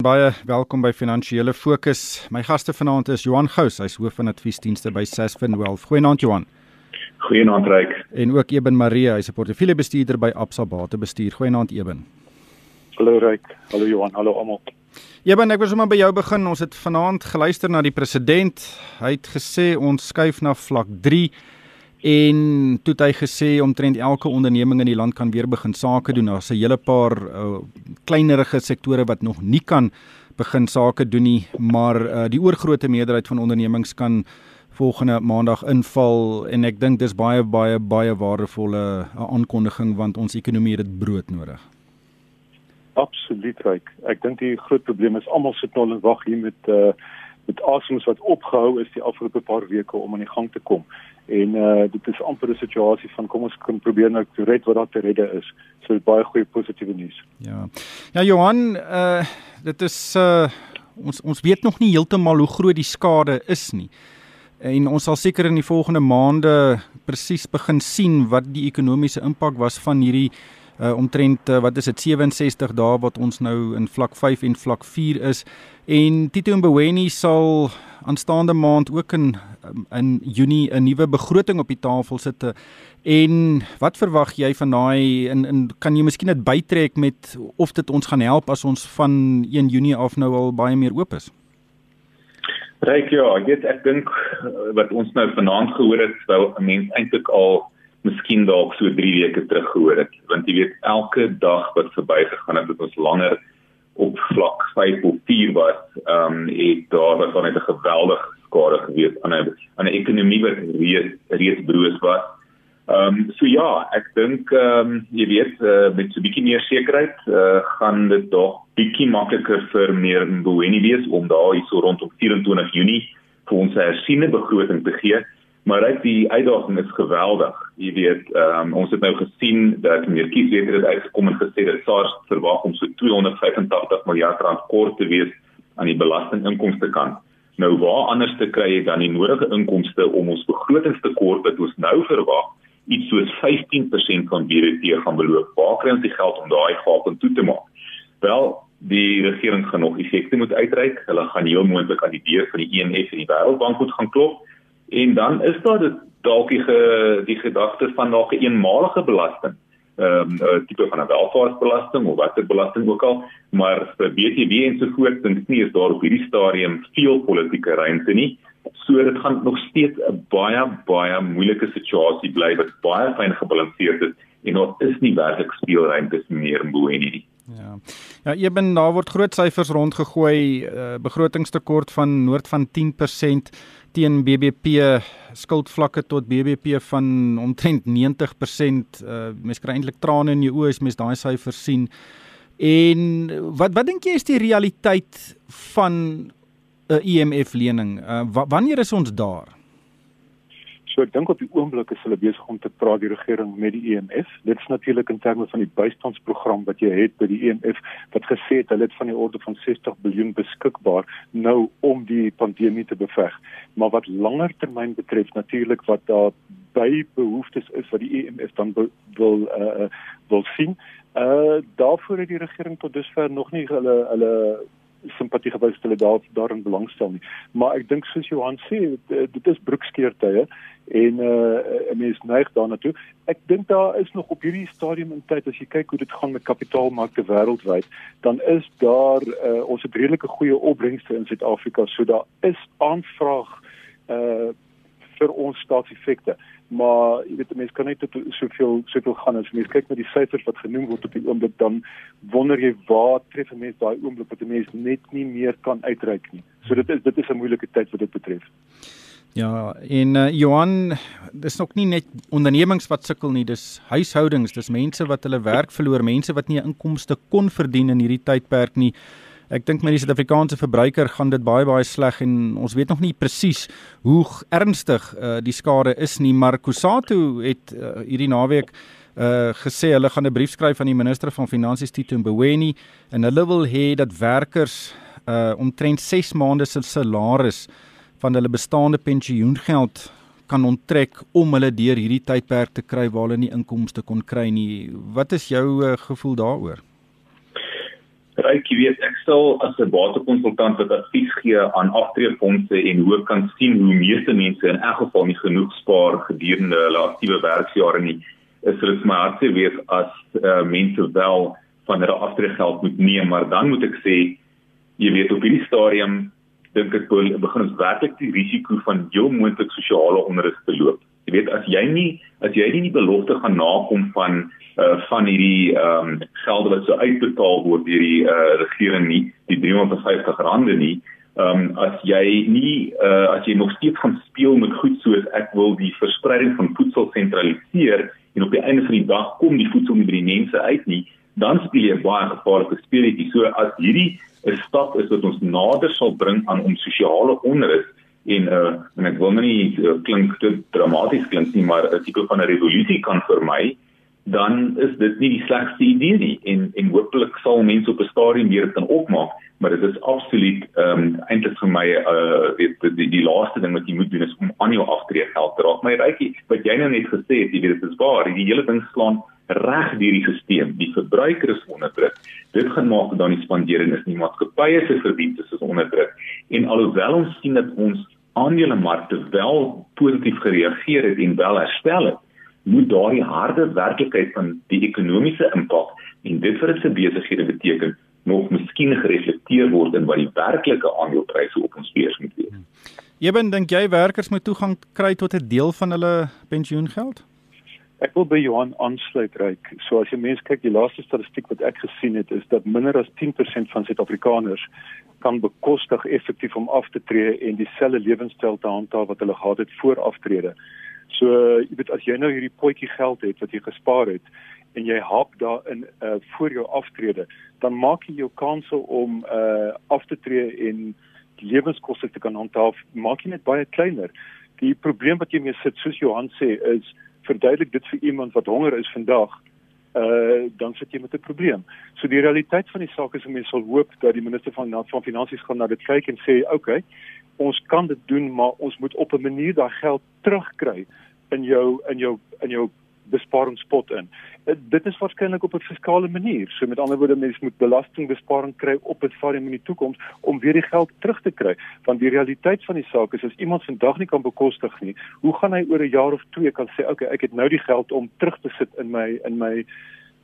Baie welkom by Finansiële Fokus. My gaste vanaand is Johan Gous, hy's hoof van adviesdienste by Sasfin Wealth. Goeienaand Johan. Goeienaand Ryk. En ook Eben Marie, hy's 'n portefeuljebestuurder by Absa Batebestuur. Goeienaand Eben. Hallo Ryk. Hallo Johan. Hallo almal. Eben, ek wil sommer by jou begin. Ons het vanaand geluister na die president. Hy het gesê ons skuif na vlak 3 en toe het hy gesê omtrent elke onderneming in die land kan weer begin sake doen. Daar's 'n hele paar uh, kleinerige sektore wat nog nie kan begin sake doen nie, maar uh, die oorgrootste meerderheid van ondernemings kan volgende maandag inval en ek dink dis baie baie baie waardevolle uh, aankondiging want ons ekonomie het dit brood nodig. Absoluut reg. Ek dink die groot probleem is almal sit nou en wag hier met uh met asems wat opgehou is die afgelope paar weke om aan die gang te kom. En uh dit is amper 'n situasie van kom ons kan probeer nou te red wat daar te redde is. So baie goeie positiewe nuus. Ja. Ja Johan, uh dit is uh ons ons weet nog nie heeltemal hoe groot die skade is nie. En ons sal seker in die volgende maande presies begin sien wat die ekonomiese impak was van hierdie uh omtrent uh, wat is dit 67 dae wat ons nou in vlak 5 en vlak 4 is. En Tito Mboweni sal aanstaande maand ook in in Junie 'n nuwe begroting op die tafel sit. En wat verwag jy van daai in in kan jy miskien dit bytrek met of dit ons gaan help as ons van 1 Junie af nou al baie meer oop is? Ryk ja, weet ek dink wat ons nou vanaand gehoor het, sou 'n mens eintlik al miskien dalk so 3 weke terug gehoor het, want jy weet elke dag wat verbygegaan het, het ons langer op vlak 5 of 4 was, ehm um, het daar was dan net 'n geweldige skade gewees aan 'n aan 'n ekonomie wat reeds reeds broos was. Ehm um, so ja, ek dink ehm um, jy weet uh, met so 'n bietjie meer sekerheid uh, gaan dit dalk bietjie makliker vir meer Mboweni wees om daar hierso rondom 24 Junie vir ons hersiene begroting te gee. Maar uit die uitdaging is geweldig. Jy weet, um, ons het nou gesien dat meer kiesleerders het uitgekom en gesê dat SARS verwag om so 285 miljard rand kort te wees aan die belastinginkomste kant. Nou waar anders te kry jy dan die nodige inkomste om ons begrotingstekort wat ons nou verwag iets soos 15% van BBP gaan beloop. Waar kry ons die geld om daai gap toe te maak? Wel, die regering gaan nog effekte moet uitreik. Hulle gaan heel moontlik aan die deur van die IMF en die Wêreldbank moet gaan klop En dan is daar dit dalk die die gedagte van nog 'n een eenmalige belasting. Ehm um, 'n tipe van 'n welvaartsbelasting of watter belasting ook al, maar vir BTW en so voort dink ek nie is daar op hierdie stadium veel politieke ruimte nie. So dit gaan nog steeds 'n baie baie moeilike situasie bly wat baie fyn gebalanseerd is en daar is nie werklik speelruimte meer in Boeni nie. Ja. Ja, eben daar word groot syfers rondgegooi, uh, begrotingstekort van noord van 10% teen BBP skuldvlakke tot BBP van omtrent 90%. Uh, mens kry eintlik trane in jou oë as mens daai syfers sien. En wat wat dink jy is die realiteit van 'n IMF lening? Uh, wanneer is ons daar? So ek dink op die oomblik is hulle besig om te praat die regering met die EMF. Dit is natuurlik in terme van die bystandsprogram wat jy het by die EMF wat gesê het hulle het van die orde van 60 miljard beskikbaar nou om die pandemie te beveg. Maar wat langer termyn betref natuurlik wat daar by behoeftes is wat die EMF dan wil uh wil sien. Uh daarvoor het die regering tot dusver nog nie hulle hulle simpatie gewys hulle daar daarin belangstel nie. Maar ek dink soos Johan sê, dit is broekskeertye en uh 'n mens neig daarna toe. Ek dink daar is nog op hierdie stadium in tyd as jy kyk hoe dit gaan met kapitaalmarkte wêreldwyd, dan is daar uh ons het redelike goeie opbrengste in Suid-Afrika, so daar is aanvraag uh vir ons staatseffekte maar jy weet mense kan net tot soveel soveel gaan as mense kyk na die syfers wat genoem word op die oomblik dan wonder jy waar tref 'n mens daai oomblik wat 'n mens net nie meer kan uitreik nie. So dit is dit is 'n moeilike tyd wat dit betref. Ja, en uh, Johan, dis nog nie net ondernemings wat sukkel nie, dis huishoudings, dis mense wat hulle werk verloor, mense wat nie 'n inkomste kon verdien in hierdie tydperk nie. Ek dink met die Suid-Afrikaanse verbruiker gaan dit baie baie sleg en ons weet nog nie presies hoe ernstig uh, die skade is nie, maar Kusatu het uh, hierdie naweek uh gesê hulle gaan 'n brief skryf aan die minister van finansies Tito Mboweni en hulle wil hê dat werkers uh omtrent 6 maande se salaris van hulle bestaande pensioengeld kan onttrek om hulle deur hierdie tydperk te kry waar hulle nie inkomste kon kry nie. Wat is jou uh, gevoel daaroor? Ryk, jy weet, ek sal as 'n batekonsultant wat advies gee aan aftreefondse en hoe kan sien hoe meeste mense in elk geval nie genoeg spaar gedurende hulle aktiewe werksjare nie. Is dit my hartse wees as uh, mense wel van hulle aftreegeld moet neem, maar dan moet ek sê jy weet op hierdie stadium dink ek begin ons werklik die risiko van heel moontlik sosiale onrus te loop. Jy nie as jy nie die belofte gaan nakom van uh, van hierdie ehm um, gelde wat so uitbetaal word deur die uh, regering nie, die 350 rande nie, ehm um, as jy nie uh, as jy nog steeds gaan speel met goed soos ek wil die verspreiding van voedsel sentraliseer en op die einde van die dag kom die voedsel nie by die mense uit nie, dan speel jy baie gevaarlike speletjie. So as hierdie 'n stap is wat ons nader sal bring aan om sosiale onrus en uh en ek wil nie uh, klink te dramaties klink nie maar 'n tipe van 'n revolusie kan vermy dan is dit nie die slegste idee nie. En en hopelik sal mense op 'n stadium weer kan opmaak maar dit is absoluut ehm um, eintlik vir my uh weet die, die die laaste ding wat jy moet doen is om aan jou aftreë geld te raak. My rykie wat jy nou net gesê het jy weet dit is waar die hele ding slaan reg deur die stelsel die verbruiker is onderdruk. Dit gaan maak dat dan die spandering is nie. Maatskappye se verdienste is onderdruk. En alhoewel ons sien dat ons aandelemarkte wel positief gereageer het en wel herstel het, moet daardie harde werklikheid van die ekonomiese impak en dit vir se besighede beteken nog miskien gereflekteer word in wat die werklike aandelepryse op ons beurs moet wees. Eben dink jy werkers moet toegang kry tot 'n deel van hulle pensioengeld? Ek wil by Johan aansluit reik. So as jy mens kyk, die laaste statistiek wat ek gesien het is dat minder as 10% van Suid-Afrikaners kan bekostig effektief om af te tree en dieselfde lewenstyl te handhaaf wat hulle gehad het voor aftrede. So jy weet as jy nou hierdie potjie geld het wat jy gespaar het en jy haak daarin uh voor jou aftrede, dan maak jy jou kanse om uh af te tree en lewenskoste te kan handhaaf, maak jy net baie kleiner. Die probleem wat jy mee sit, soos Johan sê, is verduidelik dit vir iemand wat honger is vandag, uh dan sit jy met 'n probleem. So die realiteit van die saak is om mense sal hoop dat die minister van van finansies gaan na dit kyk en sê, "Oké, okay, ons kan dit doen, maar ons moet op 'n manier daai geld terugkry in jou in jou in jou besparingspot in. Uh, dit is waarskynlik op 'n fiskale manier. So met ander woorde mense moet belastingbesparing kry op 'n stadium in die toekoms om weer die geld terug te kry. Want die realiteit van die saak is as iemand vandag nie kan bekostig nie, hoe gaan hy oor 'n jaar of twee kan sê, "Oké, okay, ek het nou die geld om terug te sit in my in my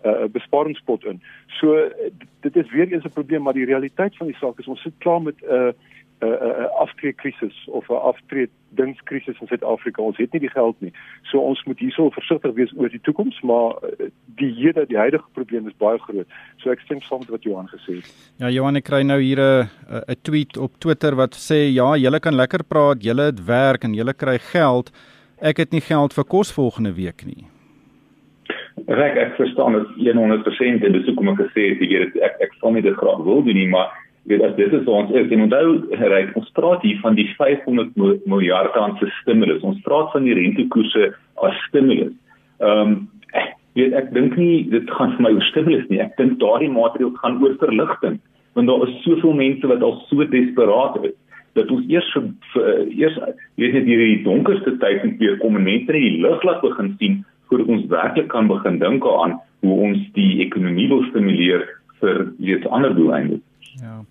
uh besparingspot in." So dit is weer eens 'n probleem, maar die realiteit van die saak is ons sit klaar met 'n uh, 'n uh, 'n uh, aftreekrisis of 'n aftreedingskrisis in Suid-Afrika. Ons het nie die geld nie. So ons moet hierso versigtig wees oor die toekoms, maar uh, die hede, die huidige probleem is baie groot. So ek stem saam met wat Johan gesê het. Ja, Johan, ek kry nou hier 'n 'n tweet op Twitter wat sê ja, julle kan lekker praat, julle het werk en julle kry geld. Ek het nie geld vir kos volgende week nie. Reg, ek verstaan dit 100% en dis hoekom ek gesê het, jy weet ek ek sal nie dit graag wil doen nie, maar weet as dit is ons is en onthou reik ons praat hier van die 500 miljard rand se stimulus. Ons praat van die rentekoerse as stimulus. Ehm um, weet ek dink nie dit gaan vir my oor stimulus nie. Ek dink daardie maatreël gaan oor verligting want daar is soveel mense wat al so desperaat is dat ons eers vir, vir eers weet net hierdie donkerste tyd moet weer kom en net in die lig laat begin sien voordat ons werklik kan begin dink aan hoe ons die ekonomie wil stimuleer vir weet ander doeleindes Ja.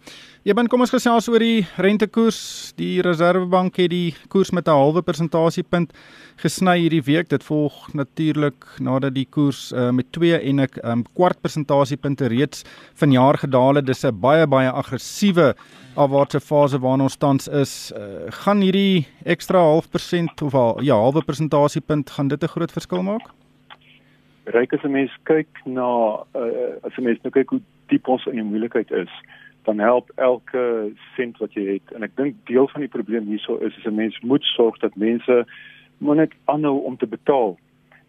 Ja, ben kom ons gesels oor die rentekoers. Die Reserwebank het die koers met 'n halwe persentasiepunt gesny hierdie week. Dit volg natuurlik nadat die koers uh, met 2 en 'n um, kwart persentasiepunte reeds vanjaar gedaal het. Dis 'n baie baie aggressiewe afwaartse fase waarin ons tans is. Uh, gaan hierdie ekstra half persent of al, ja, halwe persentasiepunt gaan dit 'n groot verskil maak? Ryk as 'n mens kyk na uh, as 'n mens nou kyk hoe diep ons in die moeilikheid is dan help elke sent wat jy het. En ek dink deel van die probleem hierso is is 'n mens moet sorg dat mense moet net aanhou om te betaal.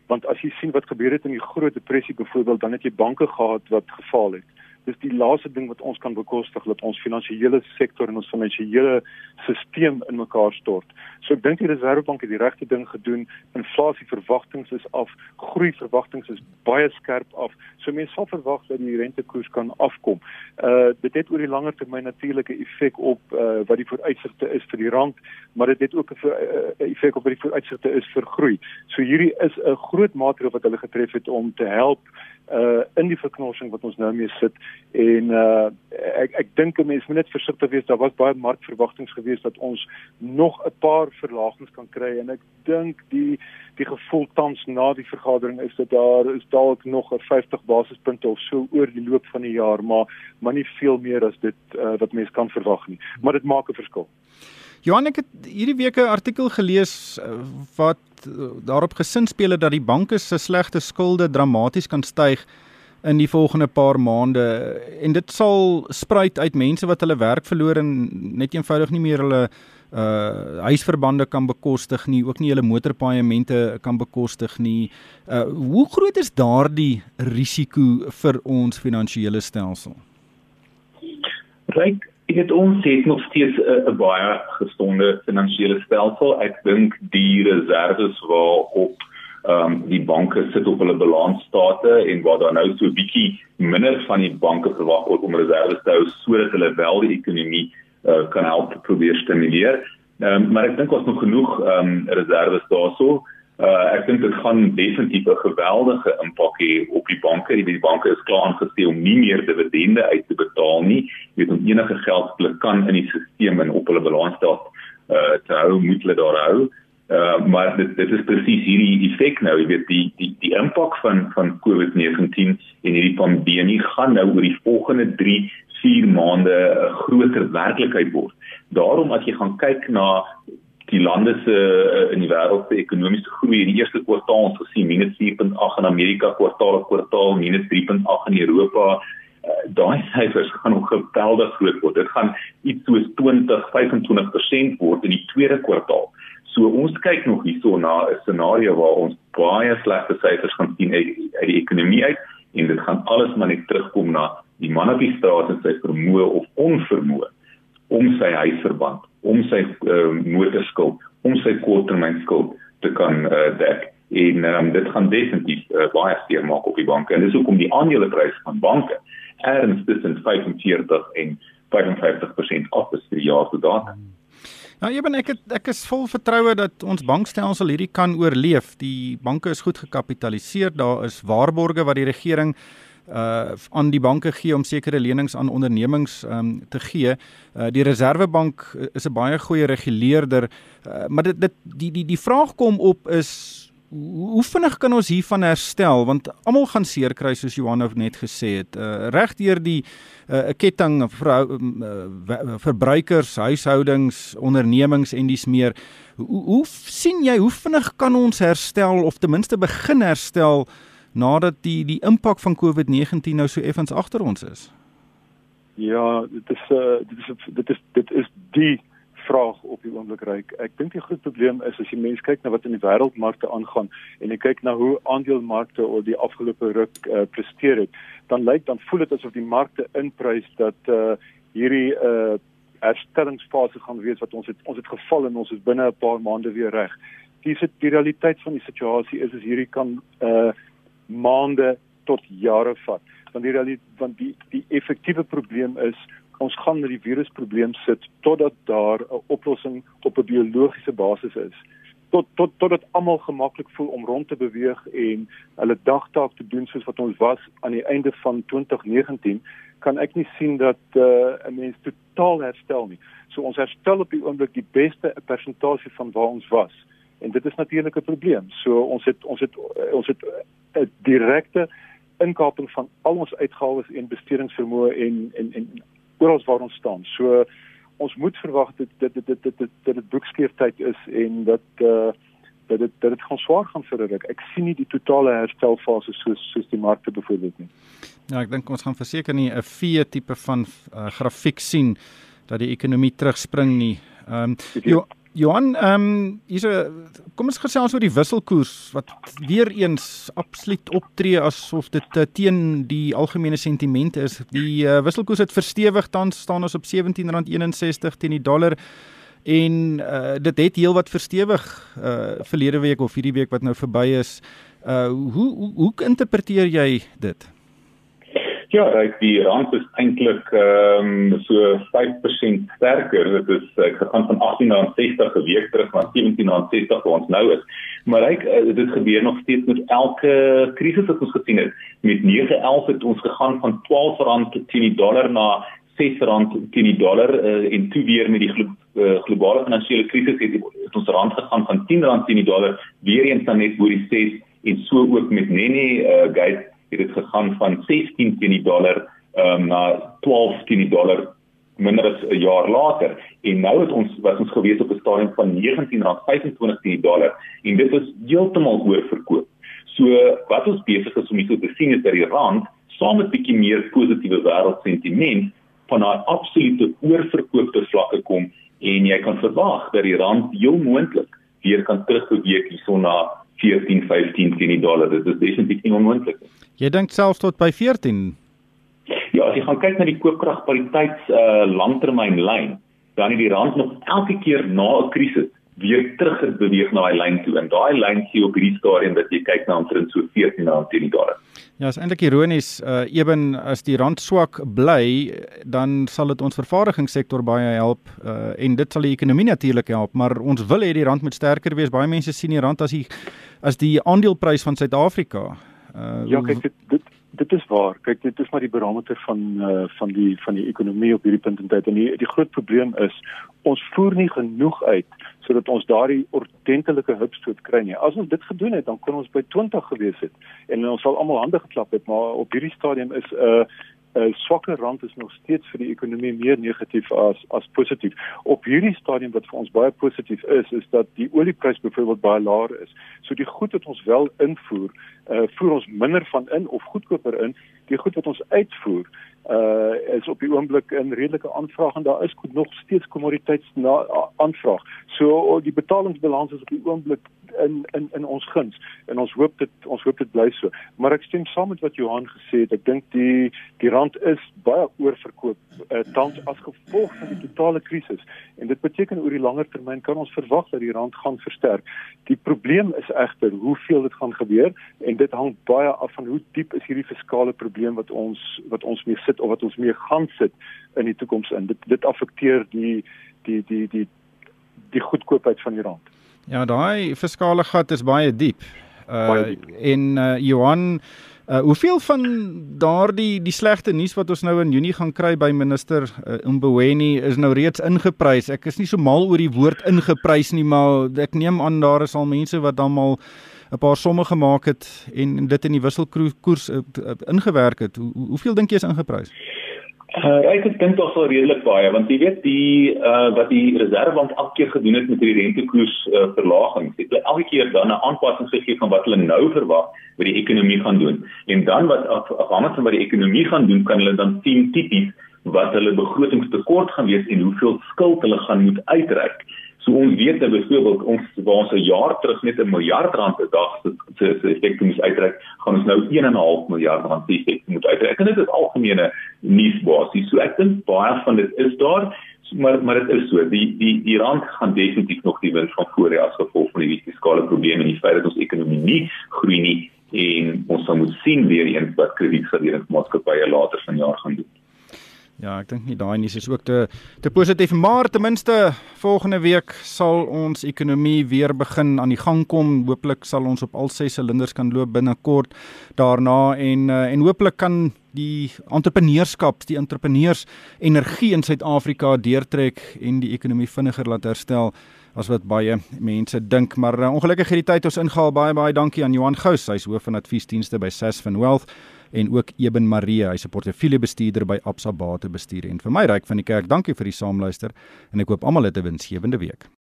Want as jy sien wat gebeur het in die groot depressie byvoorbeeld dan het jy banke gehad wat gefaal het dis die laaste ding wat ons kan bekostig dat ons finansiële sektor en ons finansiële stelsel in mekaar stort. So ek dink die Reserwebank het die regte ding gedoen. Inflasie verwagtinge is af, groei verwagtinge is baie skerp af. So mense sal verwag dat die rentekoers kan afkom. Uh dit het oor die langer termyn natuurlike effek op uh wat die vooruitsigte is vir die rand, maar dit het ook 'n uh, effek op wat die vooruitsigte is vir groei. So hierdie is 'n groot maatreël wat hulle getref het om te help uh in die verknorsing wat ons nou mee sit en uh ek ek dink 'n mens moet net versigtig wees daar was baie markverwagtinge geweest dat ons nog 'n paar verlagings kan kry en ek dink die die gevoel tans na die vergadering is dat daar is dalk nog 'n 50 basispunte of so oor die loop van die jaar maar maar nie veel meer as dit uh, wat mense kan verwag nie. Maar dit maak 'n verskil Johan ek het hierdie week 'n artikel gelees wat daarop gesin speel dat die banke se slegte skulde dramaties kan styg in die volgende paar maande en dit sal spruit uit mense wat hulle werk verloor en net eenvoudig nie meer hulle uh huisverbande kan bekostig nie, ook nie hulle motorpaaiemente kan bekostig nie. Uh hoe groot is daardie risiko vir ons finansiële stelsel? Ryk Ek het ons het nog steeds 'n baie gesonde finansiële stelsel. Ek dink die reserves waarop ehm um, die banke sit op hulle balansstate en waar daar nou so 'n bietjie minder van die banke verwag word om reserves te hou sodat hulle wel die ekonomie uh, kan help probeer stimuleer. Ehm um, maar ek dink ons nog genoeg ehm um, reserves daarso. Uh, ek dink dit gaan definitief 'n geweldige impak hê op die banke. Die banke is klaar aangestel om nie meer dividende uit te betaal nie. Jy weet om enige geld te kan in die stelsel en op hulle balansstaat uh te hou, moet hulle daar hou. Uh maar dit dit is presies hierdie effek nou, jy weet die die die impak van van COVID-19 en hierdie pandemie gaan nou oor die volgende 3 4 maande 'n groter werklikheid word. Daarom as jy gaan kyk na die lande se uh, in die wêreld se ekonomiese groei in die eerste kwartaal ons gesien minus 4.8 in Amerika kwartaal op kwartaal minus 3.8 in Europa. Uh, daai syfers gaan nog geweldig groot word. Dit gaan iets soos 20 25% word in die tweede kwartaal. So ons kyk nog hierso na 'n scenario waar ons baie slegte syfers gaan sien uit, uit die ekonomie uit en dit gaan alles maar net terugkom na die man op die straat en sy vermoë of onvermoë om sy huisverband om sy uh, motorskuld, om sy korttermynskuld te kan uh, dek. En um, dit gaan definitief uh, baie seer maak op die banke. En dis hoekom die aandelepryse van banke erns tussen 45 en 55% af is vir die jaar tot data. Nou ja, ek het, ek is vol vertroue dat ons bankstelsel hierdie kan oorleef. Die banke is goed gekapitaliseer. Daar is waarborge wat die regering uh aan die banke gee om sekere lenings aan ondernemings um te gee. Uh die Reserwebank is 'n baie goeie reguleerder, uh, maar dit dit die die die vraag kom op is hoe vinnig kan ons hiervan herstel want almal gaan seer kry soos Johan nou net gesê het. Uh regdeur die 'n uh, ketting vrou uh, verbruikers, huishoudings, ondernemings en dis meer. Hoe, hoe sien jy hoe vinnig kan ons herstel of ten minste begin herstel? Nadat die die impak van COVID-19 nou so effens agter ons is? Ja, dit is uh dit is dit is dit is die vraag op die oomblik ryk. Ek dink die groot probleem is as jy mense kyk na wat in die wêreldmarkte aangaan en jy kyk na hoe aandelemarkte oor die afgelope ruk uh, presteer het, dan lyk dan voel dit asof die markte inprys dat uh hierdie uh herstellingsfase gaan wees wat ons het ons het geval en ons is binne 'n paar maande weer reg. Die die realiteit van die situasie is is hierdie kan uh maande tot jare vat. Want die want die die effektiewe probleem is ons gaan met die virusprobleem sit totdat daar 'n oplossing op 'n biologiese basis is. Tot tot totdat almal gemaklik voel om rond te beweeg en hulle dagtaak te doen soos wat ons was aan die einde van 2019 kan ek nie sien dat uh, 'n mens totaal herstel nie. So ons herstel op die oomblik die beste persentasie van waar ons was en dit is natuurlik 'n probleem. So ons het ons het ons het 'n direkte inkaping van al ons uitgawes en bestedingsvermoë en en en oral waar ons staan. So ons moet verwag dat dit dit dit dit dit dit boekskeertyd is en dat uh dat dit dat dit gaan swaar gaan vir ruk. Ek sien nie die totale herstelfase soos soos die markte byvoorbeeld nie. Ja, ek dink ons gaan verseker nie 'n V tipe van uh, grafiek sien dat die ekonomie terugspring nie. Ehm um, Johan, ehm um, hier's 'n kom ons gesels oor die wisselkoers wat weer eens absoluut optree asof dit uh, teen die algemene sentiment is. Die uh, wisselkoers het verstewig tans staan ons op R17.61 teen die dollar en uh, dit het heelwat verstewig uh, verlede week of hierdie week wat nou verby is. Uh, hoe, hoe hoe interpreteer jy dit? Ja, ek die rand is eintlik ehm um, so 5% sterker. Dit is ek gegaan van 18.60 'n week terug na 17.60 waar ons nou is. Maar ek uh, dit gebeur nog steeds met elke krisis wat ons gesien het. Met 911 het ons gegaan van R12 teen die dollar na R6 teen die dollar uh, en toe weer met die glo uh, globale finansiële krisis het, het ons rand gegaan van R10 teen die dollar weer eens dan net oor die 6 en so ook met Nene uh, gate het dit gegaan van 16 teen die dollar um, na 12 teen die dollar minder as 'n jaar later en nou het ons was ons gewees op 'n stadium van R19.25 teen die dollar en dit is heeltemal oorverkoop. So wat ons besig is om hier te sien is dat die rand saam met bietjie meer positiewe wêreldsentiment van 'n absolute oorverkoopte vlakke kom en jy kan verwag dat die rand heel moontlik weer kan terugbeweeg hierson na 14 15 teen die dollar. Dit is definitief nie onmoontlik nie. Jy dink selfs tot by 14 Ja, as jy gaan kyk na die koopkragpariteits uh langtermynlyn, dan het die rand nog elke keer na 'n krisis weer terug beweeg na daai lyn toe. En daai lyn sien op hierdie stadium dat jy kyk na omtrent so 14 rand teen die dollar. Ja, is eintlik ironies, uh ewen as die rand swak bly, dan sal dit ons vervaardigingssektor baie help uh en dit sal die ekonomie natuurlik help, maar ons wil hê die rand moet sterker wees. Baie mense sien die rand as die as die aandeleprys van Suid-Afrika. Uh Ja, kyk dit dit dit is waar. Kyk, dit is maar die barometer van uh van die van die ekonomie op hierdie punt in tyd. En die die groot probleem is ons voer nie genoeg uit sodat ons daardie ordentlike hupstoot kry nie. As ons dit gedoen het, dan kon ons by 20 gewees het en ons sal almal hande geklap het, maar op hierdie stadium is 'n uh, 'n swakker rand is nog steeds vir die ekonomie meer negatief as as positief. Op hierdie stadium wat vir ons baie positief is, is dat die olieprys byvoorbeeld baie laer is. So die goed wat ons wel invoer, uh voer ons minder van in of goedkoper in. Die goed wat ons uitvoer, uh is op die oomblik in redelike aanvraag en daar is nog steeds kommoditeits na aanvraag. So die betalingsbalans is op die oomblik in in in ons guns en ons hoop dit ons hoop dit bly so. Maar ek stem saam met wat Johan gesê het. Ek dink die die rand is baie oorverkoop uh, tans as gevolg van die totale krisis en dit beteken oor die langer termyn kan ons verwag dat die rand gaan versterk. Die probleem is egter hoeveel dit gaan gebeur en dit hang baie af van hoe diep is hierdie fiskale probleem wat ons wat ons mee sit of wat ons mee gaan sit in die toekoms in. Dit dit affekteer die die die die die goedkoopheid van die rand. Ja, daai fiskale gat is baie diep. Uh baie diep. en uh Johan Uh hoeveel van daardie die slegte nuus wat ons nou in Junie gaan kry by minister uh, Mboweni is nou reeds ingeprys. Ek is nie so mal oor die woord ingeprys nie, maar ek neem aan daar is al mense wat dan al 'n paar somme gemaak het en dit in die wisselkoers uh, ingewerk het. Hoe, hoeveel dink jy is ingeprys? Uh, ek dink tog sal redelik baie want jy weet die uh, wat die reservebank elke keer gedoen het met hierdie rentekoers uh, verlaging. Dit het elke keer dan 'n aanpassing gegee van wat hulle nou verwag wat die ekonomie gaan doen. En dan wat afhangend van wat die ekonomie gaan doen, kan hulle dan sien tipies wat hulle begrotingstekort gaan wees en hoeveel skuld hulle gaan moet uitreik. So ons weet dat byvoorbeeld ons waar ons 'n jaar terug net 'n miljard rand per dag se se effek moes uitreik, gaan ons nou 1.5 miljard rand se effek moet uitreik. En dit is algemene nuusbasis. So ek dink baie van dit is daar, maar maar dit is so. Die die die rand gaan definitief nog die wind van voor as gevolg van die fiskale probleme en die feit dat ons ekonomie nie groei nie en ons sal moet sien weer eens wat kredietgeleningsmaatskappye later vanjaar gaan doen. Ja, ek dink nie daai nuus is ook te te positief, maar ten minste volgende week sal ons ekonomie weer begin aan die gang kom. Hooplik sal ons op al ses silinders kan loop binnekort daarna en uh, en hooplik kan die entrepreneurskap, die entrepreneurs energie in Suid-Afrika deurtrek en die ekonomie vinniger laat herstel as wat baie mense dink. Maar uh, ongelukkig het die tyd ons ingehaal. Baie baie dankie aan Johan Gous, hy's hoof van adviesdienste by Sasfin Wealth en ook Eben Marie, hy's 'n portefeuljebestuurder by Absa Bate Bestuur en vir my ryk van die kerk. Dankie vir die saamluister en ek hoop almal het 'n winsgewende week.